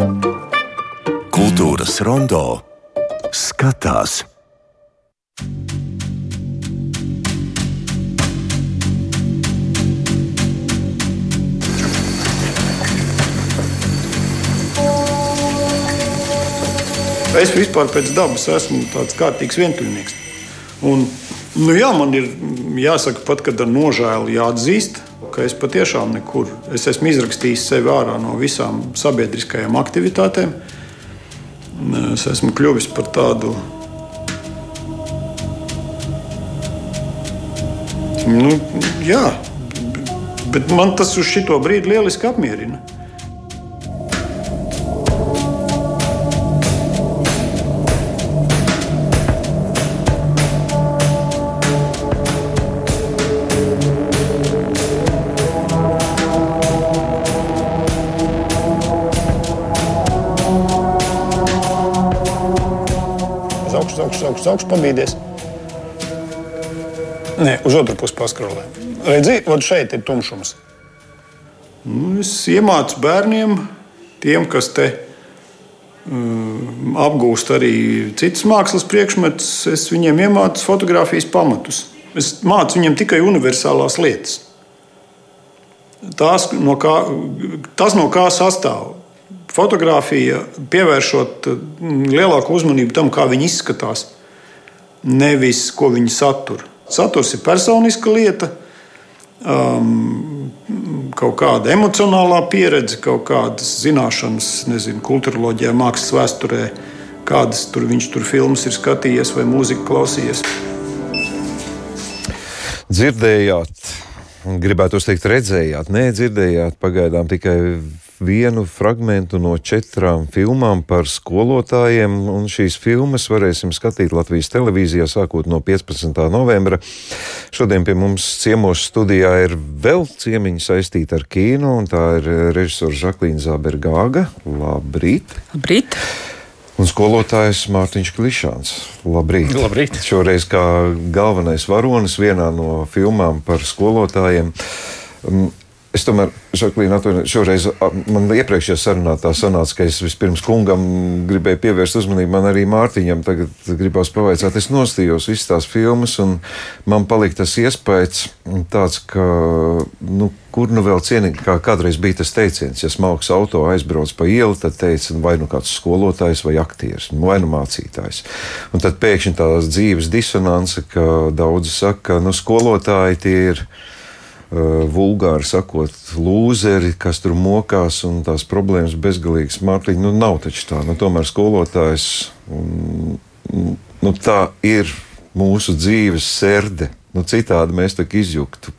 Kultūras rondo skatās. Es vispār pēc dabas esmu tāds kārtīgs vientuļnieks. Un, nu jā, man ir jāsaka, pat kad ar nožēlu jāatzīst, ka es patiešām nekur es esmu izrakstījis sevi ārā no visām sabiedriskajām aktivitātēm. Es esmu kļuvis par tādu. Nu, jā, bet man tas uz šito brīdi lieliski apmierina. Uz augšu, pabīdies. Nē, uz otru pusi paskrolē. Redzi, vot šeit ir tumšums. Nu, es iemācu bērniem, tiem, kas te um, apgūst arī citas mākslas priekšmetus, es viņiem iemācu fotografijas pamatus. Es mācu viņiem tikai universālās lietas. Tās, no kā, tas, no kā sastāv fotografija, pievēršot mm, lielāku uzmanību tam, kā viņi izskatās, nevis ko viņi satur. Saturs ir personiska lieta, um, kaut kāda emocionālā pieredze, kaut kādas zināšanas, nezinu, kultūroloģijā, mākslas vēsturē, kādas tur viņš tur filmas ir skatījies vai mūziku klausījies. Dzirdējāt, gribētu teikt, redzējāt, nē, dzirdējāt pagaidām tikai vienu fragment no četrām filmām par skolotājiem. Šīs filmas varēsim skatīt Latvijas televīzijā sākot no 15. novembra. Šodien pie mums ciemos studijā ir vēl ciemiņa saistīta ar kino, un tā ir režisora Žaklīna Zābergāga. Labrīt! Labrīt! Un skolotājs Mārtiņš Klišāns. Labrīt. Labrīt. Šoreiz kā galvenais varonis vienā no filmām par skolotājiem. Es tomēr, Žaklīna, šoreiz man iepriekšējā sarunā tā sanāca, ka es vispirms kungam gribēju pievērst uzmanību, man arī Mārtiņam tagad gribās pavaicāt. Es nostījos visas tās filmas, un man palika tas iespējas tāds, ka, nu, kur nu vēl cienīgi, kā kādreiz bija tas teiciens, ja smalks auto aizbrauc pa ielu, tad teica, vai nu kāds skolotājs vai aktieris, nu, vai nu mācītājs. Un tad pēkšņi tās dzīves disonance, ka daudzi saka, ka, nu, skolotāji tie ir vulgāri sakot, lūzeri, kas tur mokās un tās problēmas bezgalīgas. Mārtiņa, nu nav taču tā. Nu, tomēr skolotājs un, nu, tā ir mūsu dzīves serde. Nu, citādi mēs tā izjuktu.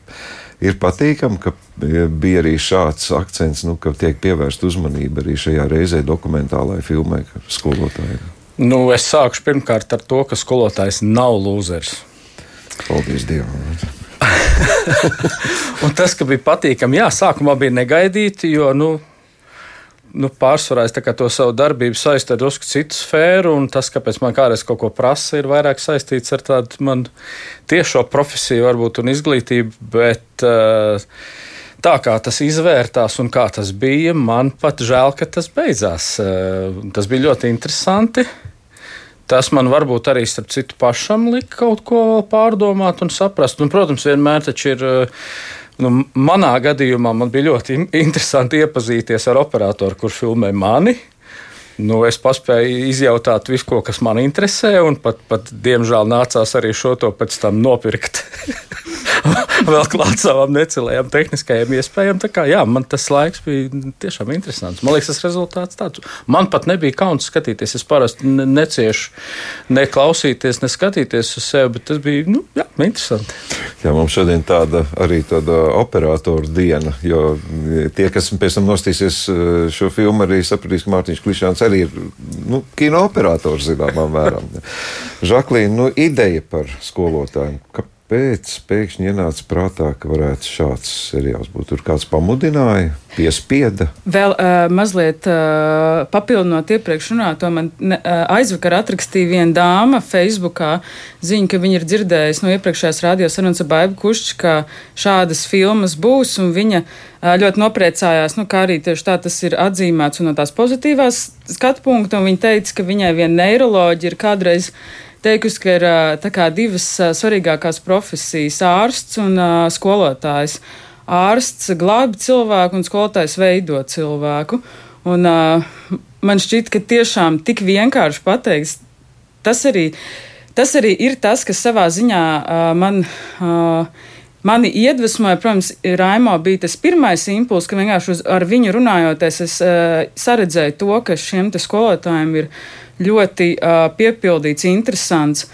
Ir patīkami, ka bija arī šāds akcents, nu, ka tiek pievērsta uzmanība arī šajā reizē dokumentālajai filmai skolotājiem. Nu, es sākušu pirmkārt ar to, ka skolotājs nav lūzers. Paldies Dievam! Un tas, ka bija patīkami, jā, sākumā bija negaidīti, jo, nu, nu, pārsvarā es to savu darbību saistīju ar drusku citu sfēru, un tas, kāpēc man kādreiz kaut ko prasa, ir vairāk saistīts ar tādu man tiešo profesiju, varbūt, un izglītību. Bet uh, tā kā tas izvērtās un kā tas bija, man pat žēl, ka tas beidzās. Uh, tas bija ļoti interesanti. Tas man varbūt arī starp citu pašam lika kaut ko pārdomāt un saprast. Un, protams, vienmēr taču ir. Nu, manā gadījumā man bija ļoti interesanti iepazīties ar operatoru, kurš filmē mani. Nu, es paspēju izjautāt visu, ko, kas man interesē, un pat, pat diemžēl nācās arī šo to pēc tam nopirkt. vēl klāt savām necelējām tehniskajām iespējām. Tā kā jā, man tas laiks bija tiešām interesants. Man liekas, tas rezultāts tāds. Man pat nebija kauns skatīties. Es parasti neciešu ne klausīties, ne skatīties uz sevi, bet tas bija nu, jā, interesanti. Jā, mums šodien tāda arī tāda operatora diena, jo tie, kas pēc tam nostīsies eh, šo filmu, arī sapratīs, ka Mārtiņš Klišāns arī ir nu, kino operators zināmā mērā. Žaklīna, nu, ideja par skolotājiem. Kāpēc pēkšņi ienāca prātā, ka varētu šāds seriāls būt? Tur kāds pamudināja, piespieda. Vēl uh, mazliet uh, papildinot iepriekš runāto, man ne, uh, aizvakar atrakstīja viena dāma Facebookā ziņu, ka viņa ir dzirdējusi no iepriekšējās radiosarunas ar Baibu Kušķi, ka šādas filmas būs, un viņa uh, ļoti nopriecājās, nu, kā arī tieši tā tas ir atzīmēts un no tās pozitīvās skatu punkta, un viņa teica, ka viņai viena neiroloģija ir kādreiz teikusi, ka ir kā, divas svarīgākās profesijas - ārsts un skolotājs. Ārsts glābi cilvēku un skolotājs veido cilvēku. Un, man šķiet, ka tiešām tik vienkārši pateikt, tas arī, tas arī ir tas, kas savā ziņā man. Uh, Mani iedvesmoja, protams, Raimo bija tas pirmais impulss, ka vienkārši uz, ar viņu runājoties, es uh, saredzēju to, ka šiem skolotājiem ir ļoti uh, piepildīts, interesants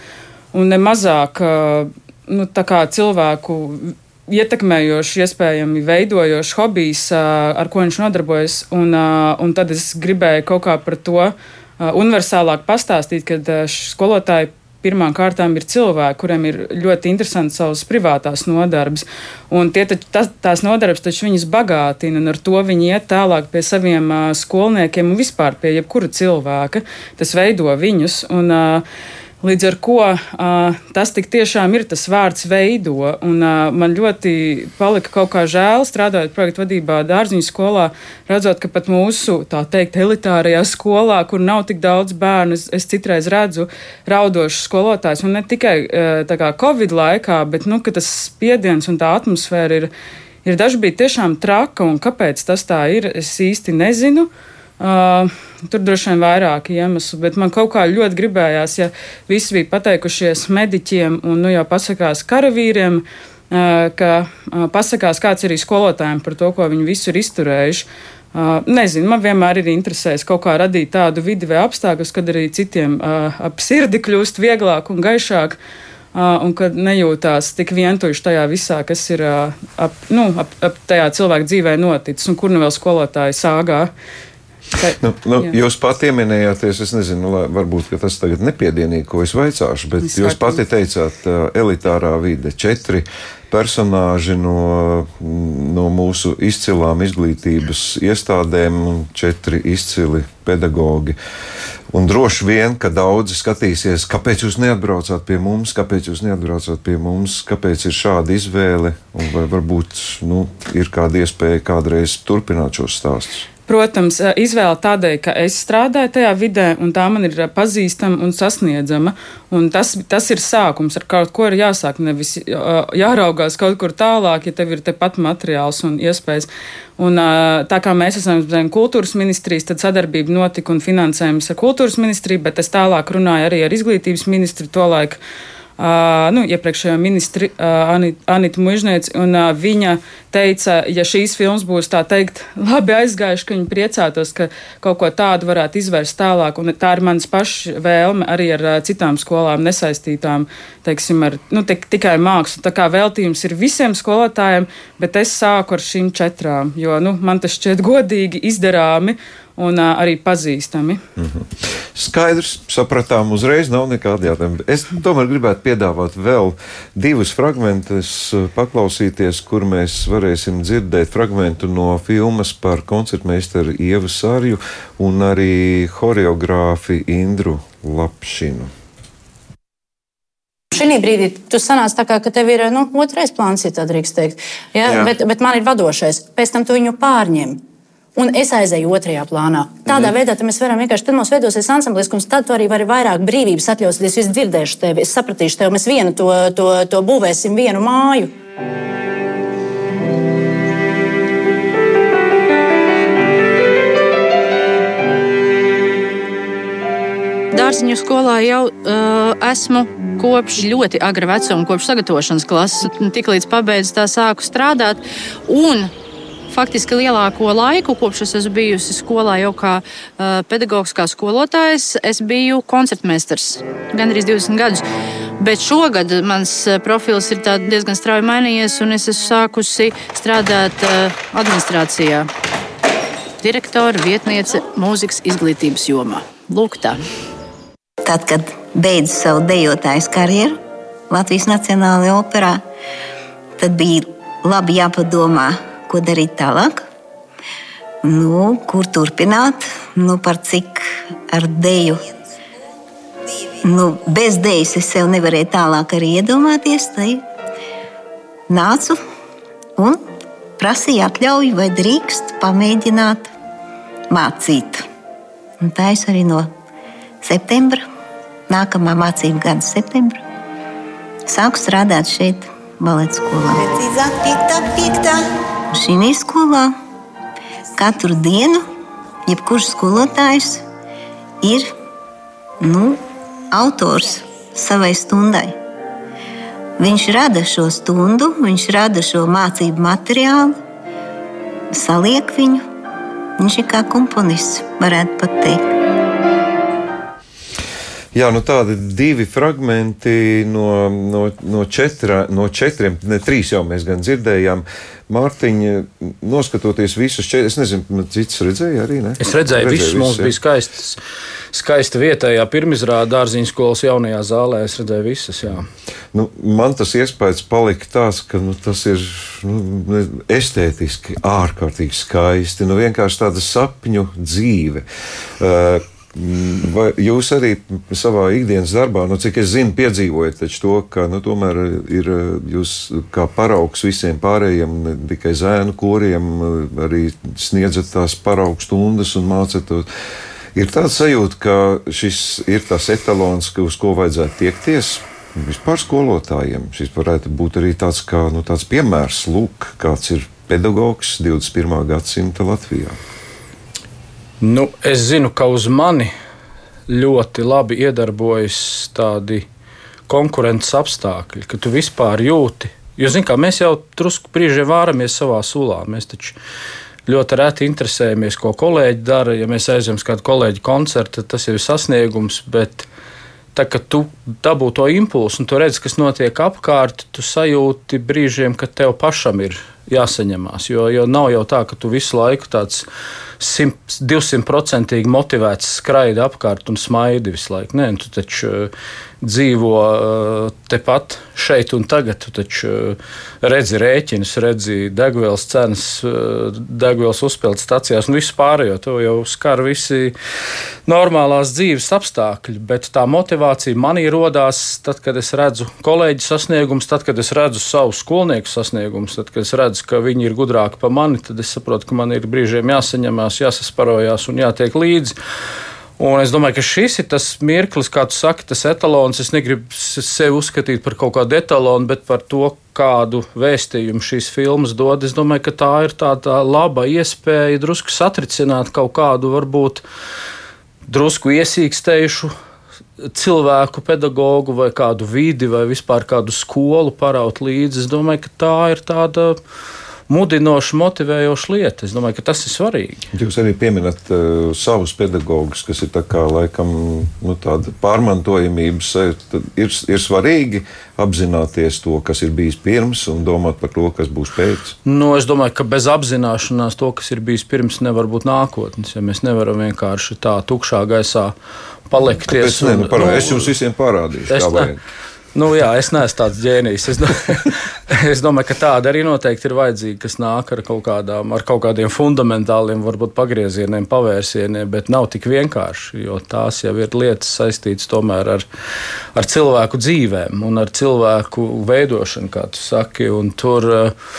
un nemazāk uh, nu, cilvēku ietekmējošs, iespējami veidojošs hobijs, uh, ar ko viņš nodarbojas. Un, uh, un tad es gribēju kaut kā par to uh, universālāk pastāstīt, kad skolotāji pirmām kārtām ir cilvēki, kuriem ir ļoti interesanti savas privātās nodarbes. Un tie, tas, tās nodarbes taču viņus bagātina, un ar to viņi iet tālāk pie saviem uh, skolniekiem un vispār pie jebkura cilvēka. Tas veido viņus. Un, uh, Līdz ar to uh, tas tiešām ir tas vārds veido. Un, uh, man ļoti palika kaut kā žēl strādājot projektu vadībā dārziņu skolā, redzot, ka pat mūsu tā teikt elitārajā skolā, kur nav tik daudz bērnu, es, es citreiz redzu raudošus skolotājus. Un ne tikai uh, kā Covid laikā, bet nu, tas spiediens un tā atmosfēra ir, ir dažkārt tiešām traka. Un kāpēc tas tā ir, es īsti nezinu. Uh, Uh, tur droši vien vairāki iemesli, bet man kaut kā ļoti gribējās, ja visi bija pateikušies mediķiem un nu jau pasakās karavīriem, uh, ka uh, pasakās kāds arī skolotājiem par to, ko viņi visu ir izturējuši. Uh, nezinu, man vienmēr ir interesējis kaut kā radīt tādu vidi vai apstākļus, kad arī citiem uh, ap sirdi kļūst vieglāk un gaišāk. Uh, un kad nejūtās tik vientuļš tajā visā, kas ir uh, ap, nu, ap, ap tajā cilvēka dzīvē noticis, un kur nu vēl skolotāji sāgā. Uh, Ka, nu, nu, jūs pati pieminējāties, es nezinu, lai, varbūt tas tagad nepiedienīgi, ko es vaicāšu, bet es jūs pati teicāt, elitārā vide četri personāži no, no mūsu izcilām izglītības iestādēm un četri izcili pedagogi. Un droši vien, ka daudzi skatīsies, kāpēc jūs neatbraucāt pie mums, kāpēc jūs neatbraucāt pie mums, kāpēc ir šāda izvēle, un vai varbūt nu, ir kāda iespēja kādreiz turpināt šos stāstus. Protams, izvēle tādēļ, ka es strādāju tajā vidē, un tā man ir pazīstama un sasniedzama. Un tas, tas ir sākums, ar kaut ko ir jāsāk. Nevis jāraugās kaut kur tālāk, ja tev ir tepat materiāls un iespējas. Un, tā kā mēs esam zem kultūras ministrijas, tad sadarbība notika un finansējums ar kultūras ministriju, bet es tālāk runāju arī ar izglītības ministru to laiku uh, nu, iepriekšējā ministri uh, Anita, Anita Mužniec, un uh, viņa teica, ja šīs filmas būs tā teikt labi aizgājuši, ka viņi priecātos, ka kaut ko tādu varētu izvērst tālāk, un tā ir mans paša vēlme arī ar citām skolām nesaistītām, teiksim, ar nu, te, tikai mākslu. Tā kā veltījums ir visiem skolotājiem, bet es sāku ar šīm četrām, jo nu, man tas šķiet godīgi, izdarāmi un uh, arī pazīstami. Mm -hmm. Skaidrs, sapratām, uzreiz nav nekāda jautājuma. Es tomēr gribētu piedāvāt vēl divus fragmentus, paklausīties, kur mēs varēsim dzirdēt fragmentu no filmas par koncertmeistaru Ievu Sārju un arī horeogrāfi Indru Lapšinu. Šī brīdī tu sanāc tā, kā, ka tev ir nu, otrais plāns, ja tā drīkst teikt. Ja? Jā. Bet, bet man ir vadošais. Pēc tam tu viņu pārņem un es aizēju otrajā plānā. Tādā mm. veidā mēs varam vienkārši, tad mums veidosies ansamblis, un tad tu arī vari vairāk brīvības atļauties. Es dzirdēšu tevi, es sapratīšu tevi, mēs vienu to, to, to būvēsim, vienu māju. Dārziņu skolā jau uh, esmu kopš ļoti agra vecuma, kopš sagatavošanas klases. Tiklīdz pabeidzu tā sāku strādāt. Un faktiski lielāko laiku, kopš es esmu bijusi skolā jau kā uh, pedagogs, kā skolotājs, es biju koncertmeistars gan arī 20 gadus. Bet šogad mans profils ir diezgan strauji mainījies, un es esmu sākusi strādāt uh, administrācijā. Direktora vietniece mūzikas izglītības jomā. Lūk, tā. Tad, kad beidzu savu dejotājas karjeru, Latvijas Nacionālajā operā, tad bija labi jāpadomā, ko darīt tālāk. Nu, kur turpināt, nu, par cik ar dēļu. Nu, bez dēļas es sev nevarēju tālāk arī iedomāties. Nācu un prasīju atļauju, vai drīkst pamēģināt mācīt. Un tā es arī no septembra, nākamā mācību gada septembra, sāku strādāt šeit, baleta skolā. Precīzāk, piektā, piektā. Šī skolā katru dienu, jebkurš skolotājs ir nu, autors savai stundai. Viņš rada šo stundu, viņš rada šo mācību materiālu, saliek viņu. Viņš ir kā komponists, varētu pat teikt. Jā, nu tādi divi fragmenti no, no, no, četra, no četriem, ne trīs jau mēs gan dzirdējām. Mārtiņa, noskatoties visus četrus, es nezinu, cits redzēja arī. Ne? Es redzēju, visus mums bija skaists, skaista vietējā pirmizrāda dārziņu skolas jaunajā zālē. Es redzēju visas, jā. Nu, man tas iespējas palika tāds, ka nu, tas ir nu, estētiski ārkārtīgi skaisti. Nu, vienkārši tāda sapņu dzīve. Uh, Vai jūs arī savā ikdienas darbā, nu, cik es zinu, piedzīvojat to, ka nu, tomēr ir jūs kā paraugs visiem pārējiem, ne tikai zēnu koriem, arī sniedzat tās paraugu stundas un mācat to. Ir tāds sajūta, ka šis ir tas etalons, uz ko vajadzētu tiekties. Vispār skolotājiem šis varētu būt arī tāds, kā, nu, tāds piemērs, lūk, kāds ir pedagogs 21. gadsimta Latvijā. Nu, es zinu, ka uz mani ļoti labi iedarbojas tādi konkurences apstākļi, ka tu vispār jūti. Jo, zin, kā, mēs jau drusku brīžiem vāramies savā sulā. Mēs taču ļoti reti interesējamies, ko kolēģi dara. Ja mēs aizjām uz kādu kolēģi koncertu, tas jau ir sasniegums. Bet tā, kad tu dabū to impulsu un tu redz, kas notiek apkārt, tu sajūti brīžiem, ka tev pašam ir jāsaņemās. Jo, jo nav jau tā, ka tu visu laiku tāds 200% motivēts skraidi apkārt un smaidi visu laiku. Nē, tu taču dzīvo uh, tepat šeit un tagad. Tu taču uh, redzi rēķinus, redzi degvielas cenas, degvielas uzpildes stācijās un visu pārējo. To jau skar visi normālās dzīves apstākļi. Bet tā motivācija manī rodās tad, kad es redzu kolēģi sasniegumus, tad, kad es redzu savu skolnieku sasniegumus, tad, kad es redzu, ka viņi ir gudrāki par mani, tad es saprotu, ka man ir brīžiem jāsaņemās jāsasparojās un jātiek līdzi. Un es domāju, ka šis ir tas mirklis, kā tu saki, tas etalons. Es negribu sevi uzskatīt par kaut kādu etalonu, bet par to, kādu vēstījumu šīs filmas dod. Es domāju, ka tā ir tāda laba iespēja drusku satricināt kaut kādu, varbūt drusku iesīkstējušu cilvēku, pedagogu vai kādu vidi vai vispār kādu skolu paraut līdzi. Es domāju, ka tā ir tāda mudinoša, motivējoša lieta. Es domāju, ka tas ir svarīgi. Jūs arī pieminat uh, savus pedagogus, kas ir kā, laikam nu, tāda pārmantojamības. Ir, ir svarīgi apzināties to, kas ir bijis pirms, un domāt par to, kas būs pēc. Nu, es domāju, ka bez apzināšanās to, kas ir bijis pirms, nevar būt nākotnes. Ja mēs nevaram vienkārši tā tukšā gaisā palikties. Kāpēc, un, ne, nu, parā, nu, es jums visiem parādīšu, kā vajag. Ne, Nu, jā, es neesmu tāds ģēnijs. Es, do, es domāju, ka tāda arī noteikti ir vajadzīga, kas nāk ar kaut, kādām, ar kaut kādiem fundamentāliem, varbūt pagriezieniem, pavērsieniem, bet nav tik vienkārši. Jo tās jau ir lietas saistītas tomēr ar, ar cilvēku dzīvēm un ar cilvēku veidošanu, kā tu saki. Tur, uh,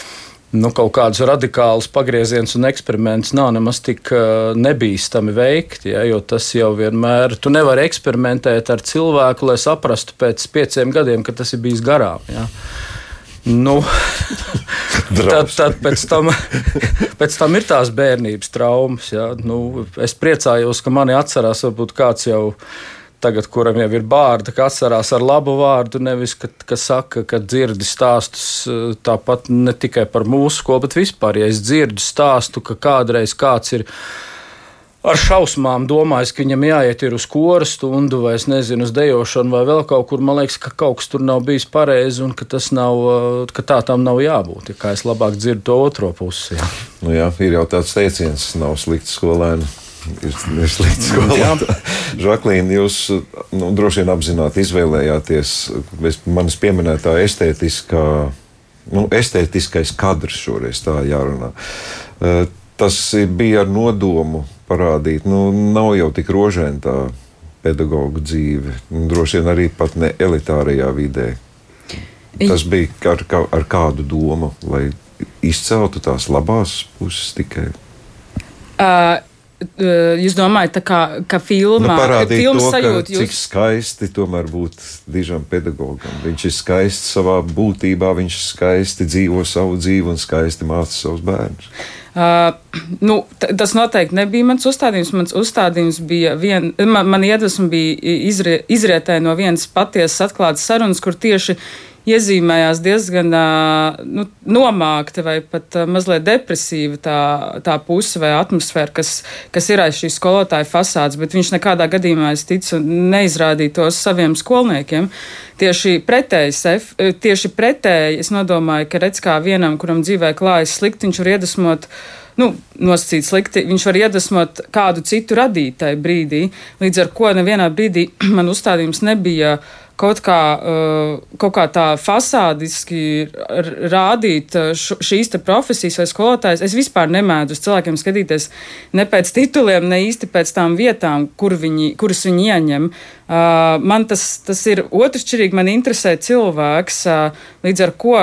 nu, kaut kādus radikālus pagriezienus un eksperimentus nav nemaz tik uh, nebīstami veikt. Ja, jo tas jau vienmēr, tu nevari eksperimentēt ar cilvēku, lai saprastu pēc pieciem gadiem, ka tas ir bijis garām. Ja. Nu, tad, tad pēc, tam, pēc tam ir tās bērnības traumas. Ja. Nu, es priecājos, ka mani atcerās, varbūt kāds jau ir tagad, kuram jau ir bārda, kas atcerās ar labu vārdu, nevis ka, ka saka, ka dzirdi stāstus eh, tāpat ne tikai par mūsu skolu, bet vispār, ja es dzirdu stāstu, ka kādreiz kāds ir ar šausmām domājis, ka viņam jāiet uz koru stundu, vai nezinu, uz dejošanu, vai vēl kaut kur. Man liekas, ka kaut kas tur nav bijis pareizi un ka, nav, eh, ka tā tam nav jābūt. Ja kā es labāk dzirdu to otro pusi. Jā. Nu jā, ir jau tāds teiciens, nav slikts skolēns ir, ir slikts skolotājs. Žaklīna, jūs nu, droši vien apzināti izvēlējāties manis pieminētā estētiskā, nu, estētiskais kadrs šoreiz tā jārunā. Eh, tas bija ar nodomu parādīt, nu, nav jau tik rožēna tā pedagoģa dzīve, nu, droši vien arī pat ne elitārajā vidē. Tas bija ar, ar kādu domu, lai izceltu tās labās puses tikai. Uh, Jūs domājat, kā, ka filmā nu, parādīt filmas to, sajūta, jūs... cik skaisti tomēr būt dižam pedagogam. Viņš ir skaists savā būtībā, viņš skaisti dzīvo savu dzīvi un skaisti māca savus bērnus. Uh, nu, tas noteikti nebija mans uzstādījums. Mans uzstādījums bija, vien, man, man iedvesma bija izrie, izrietē no vienas patiesas atklātas sarunas, kur tieši iezīmējās diezgan nu, nomākta vai pat mazliet depresīva tā, tā puse vai atmosfēra, kas, kas ir aiz šīs skolotāja fasādes, bet viņš nekādā gadījumā, es ticu, neizrādīja tos saviem skolniekiem. Tieši pretēji, tieši pretēji es nodomāju, ka redz kā vienam, kuram dzīvē klājas slikti, viņš var iedvesmot nu, nosacīt slikti, viņš var iedvesmot kādu citu radītāju brīdī. Līdz ar to nevienā brīdī man uzstādījums nebija kaut kā, uh, kaut kā tā fasādiski rādīt uh, šīs profesijas vai skolotājas. Es vispār nemēdzu uz cilvēkiem skatīties ne pēc tituliem, ne īsti pēc tām vietām, kur viņi, kuras viņi ieņem. Uh, man tas, tas ir otršķirīgi, man interesē cilvēks, līdz ar ko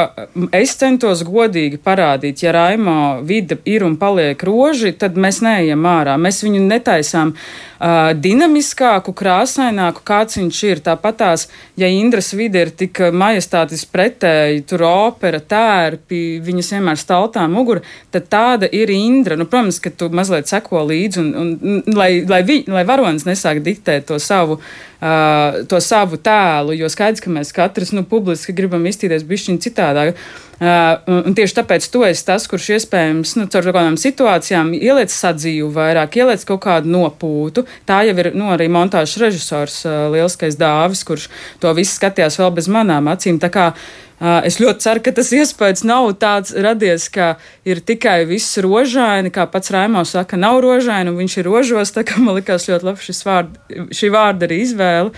es centos godīgi parādīt, ja Raimo vide ir un paliek roži, tad mēs neejam ārā. Mēs viņu netaisām uh, dinamiskāku, krāsaināku, kāds viņš ir. Tāpat tās, ja Indras vide ir tik majestātis pretēji, tur opera, tērpi, viņas vienmēr staltā mugura, tad tāda ir Indra. Nu, protams, ka tu mazliet seko līdzi, un, un, un lai, lai, vi, lai varonis nesāk diktēt to savu. Uh, to savu tēlu, jo skaidrs, ka mēs katrs nu, publiski gribam iztīrīties bišķiņu citādāk. Uh, Uh, tieši tāpēc tu esi tas, kurš iespējams nu, caur kādām situācijām ieliec sadzīvu vairāk, ieliec kaut kādu nopūtu. Tā jau ir nu, arī montāžas režisors, uh, lielskais dāvis, kurš to visu skatījās vēl bez manām acīm. Uh, es ļoti ceru, ka tas iespējas nav tāds radies, ka ir tikai viss rožaini, kā pats Raimons saka, nav rožaini, un viņš ir rožos. Tā kā man likās ļoti labi vārd, šī vārda arī izvēle.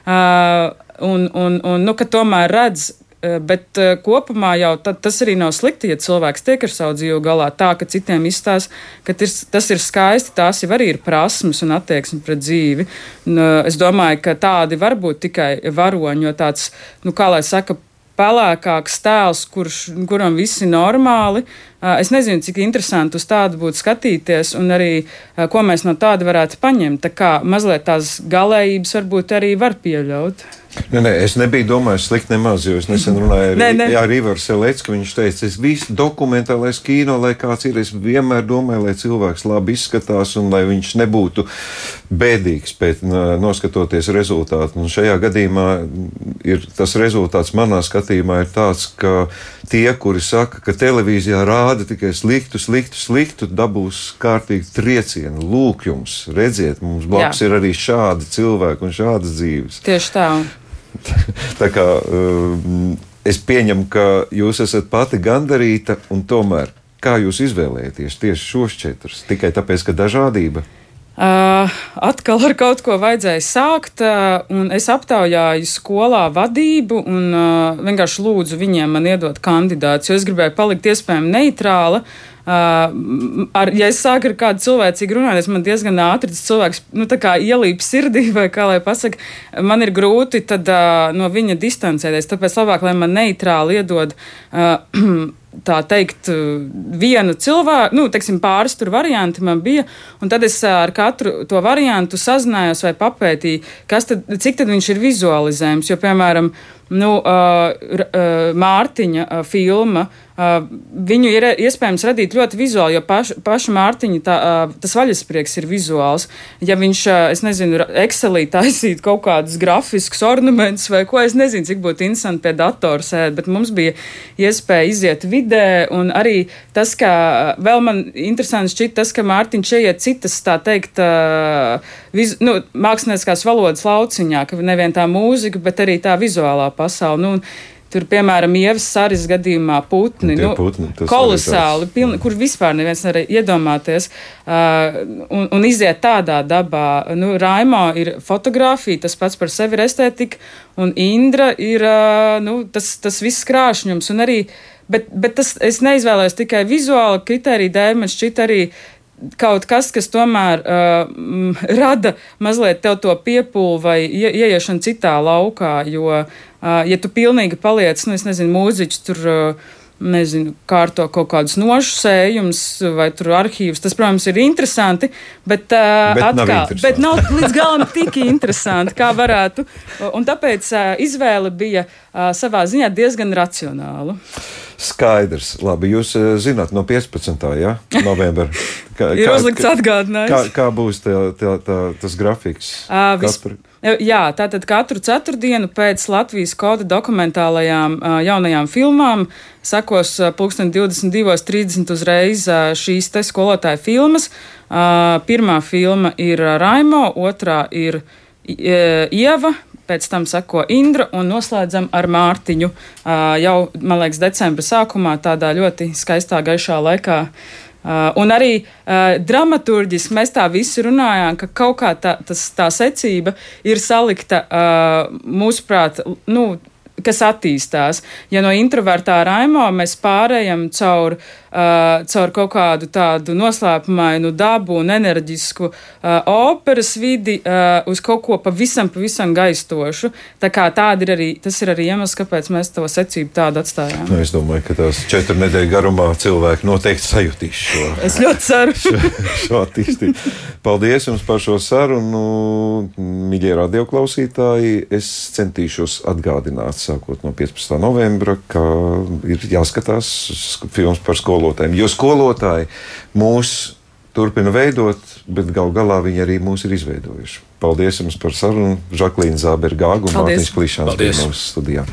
Uh, un, un, un nu, ka tomēr redz bet eh, kopumā jau tas arī nav slikti, ja cilvēks tiek ar savu dzīvi galā tā, ka citiem izstāsta, ka tis, tas ir skaisti, tās jau arī ir prasmes un attieksme pret dzīvi. Un, eh, es domāju, ka tādi var būt tikai varoņi, jo tāds, nu, kā lai saka, pelēkāks tēls, kurš, kuram viss ir normāli. Es nezinu, cik interesanti uz tādu būtu skatīties, un arī ko mēs no tāda varētu paņemt. Tā kā mazliet tās galējības varbūt arī var pieļaut. Nē, nē, es nebiju domājis slikti nemaz, jo es nesen runāju ar, nē, ar Ivaru Selecku. Viņš teica, es visu dokumentālais kino, lai kāds ir, es vienmēr domāju, lai cilvēks labi izskatās un lai viņš nebūtu bēdīgs pēc noskatoties rezultātu. Un šajā gadījumā ir tas rezultāts manā skatījumā ir tāds, ka tie, kuri saka, ka televīzijā rāda tikai sliktu, sliktu, sliktu, dabūs kārtīgi triecienu. Lūk, jums, redziet, mums blakus Jā. ir arī šādi cilvēki un šādas dzīves. Tieši tā. Tā kā um, es pieņemu, ka jūs esat pati gandarīta, un tomēr kā jūs izvēlēties tieši šos četrus? Tikai tāpēc, ka dažādība. Uh, atkal ar kaut ko vajadzēja sākt, uh, un es aptaujāju skolā vadību un uh, vienkārši lūdzu viņiem man iedot kandidātus, jo es gribēju palikt iespējami neitrāla. Uh, Uh, ar, ja es sāku ar kādu cilvēcīgu runāt, man diezgan ātri tas cilvēks nu, ielīp sirdī, vai kā lai pasakā, man ir grūti tad, uh, no viņa distancēties. Tāpēc labāk, lai man neitrāli iedod. Uh, tā teikt, vienu cilvēku, nu, teiksim, pāris tur varianti man bija, tad es ar katru to variantu sazinājos vai papētīju, tad, cik tad viņš ir vizualizējums, jo, piemēram, nu, uh, uh, Mārtiņa uh, filma, Uh, viņu ir iespējams radīt ļoti vizuāli, jo paš, paša Mārtiņa tā, uh, tas vaļasprieks ir vizuāls. Ja viņš, uh, es nezinu, Excelī taisītu kaut kādus grafiskus ornamentus vai ko, es nezinu, cik būtu interesanti pie datora sēdēt, bet mums bija iespēja iziet vidē, un arī tas, ka vēl man interesanti šķiet tas, ka Mārtiņš ieiet citas, tā teikt, viz, nu, mākslinieckās valodas lauciņā, ka nevien tā mūzika, bet arī tā vizuālā pasaule. Nu, Tur, piemēram, Ievas Sāras gadījumā putni, nu, putni, kolosāli, pilni, kur vispār neviens nevarēja iedomāties. Uh, un, un iziet tādā dabā. Nu, Raimo ir fotografija, tas pats par sevi ir estētika, un Indra ir uh, nu, tas, tas viss krāšņums. Un arī, bet, bet tas, es neizvēlējos tikai vizuāli kriteriju dēļ, man šķiet arī kaut kas, kas tomēr uh, rada mazliet tev to piepūli vai ie, ieiešanu citā laukā. Jo, uh, ja tu pilnīgi paliec, nu, es nezinu, mūziķis tur. Uh, Nezinu, kārto kaut kādus nošu sējumus vai tur arhīvus. Tas, protams, ir interesanti, bet, uh, Bet nav atkal, interesanti. bet nav līdz galam tik interesanti, kā varētu. Un tāpēc uh, izvēle bija uh, savā ziņā diezgan racionāla. Skaidrs. Labi, jūs eh, zināt, no 15. Ja? novembra. Kā, Ir uzlikts atgādinājums. Kā, kā būs tā, tā, tā, tas grafiks? Uh, vis, Katru- jā, tātad katru ceturtdienu pēc Latvijas koda dokumentālajām jaunajām filmām sekos uh, pulksten 22.30 uzreiz šīs te skolotāja filmas. Pirmā filma ir Raimo, otrā ir Ieva. Pēc tam seko Indra un noslēdzam ar Mārtiņu. Jau, man liekas, decembra sākumā, tādā ļoti skaistā, gaišā laikā. Uh, un arī uh, dramaturgiski mēs tā visi runājām, ka kaut kā tā, tas, tā secība ir salikta uh, mūsuprāt, nu, kas attīstās. Ja no introvertā raimo mēs pārējām caur, uh, caur kaut kādu tādu noslēpumainu dabu un enerģisku uh, operas vidi uh, uz kaut ko pavisam, pavisam gaistošu. Tā kā tāda ir arī, tas ir arī iemesls, kāpēc mēs to secību tādu atstājām. Nu, es domāju, ka tās četru nedēļu garumā cilvēki noteikti sajutīs šo, Es ļoti ceru. šo attīstību. Paldies jums par šo sarunu, mīļie radioklausītāji. Es centīšos atgādināt, sākot no 15. novembra, ka ir jāskatās filmas par skolotājiem. Jo skolotāji mūs turpina veidot, bet gal galā viņi arī mūs ir izveidojuši. Paldies jums par sarunu. Žaklīna Zābergāga un. Mārtiņš Klišāns bija Paldies. mūsu studijā.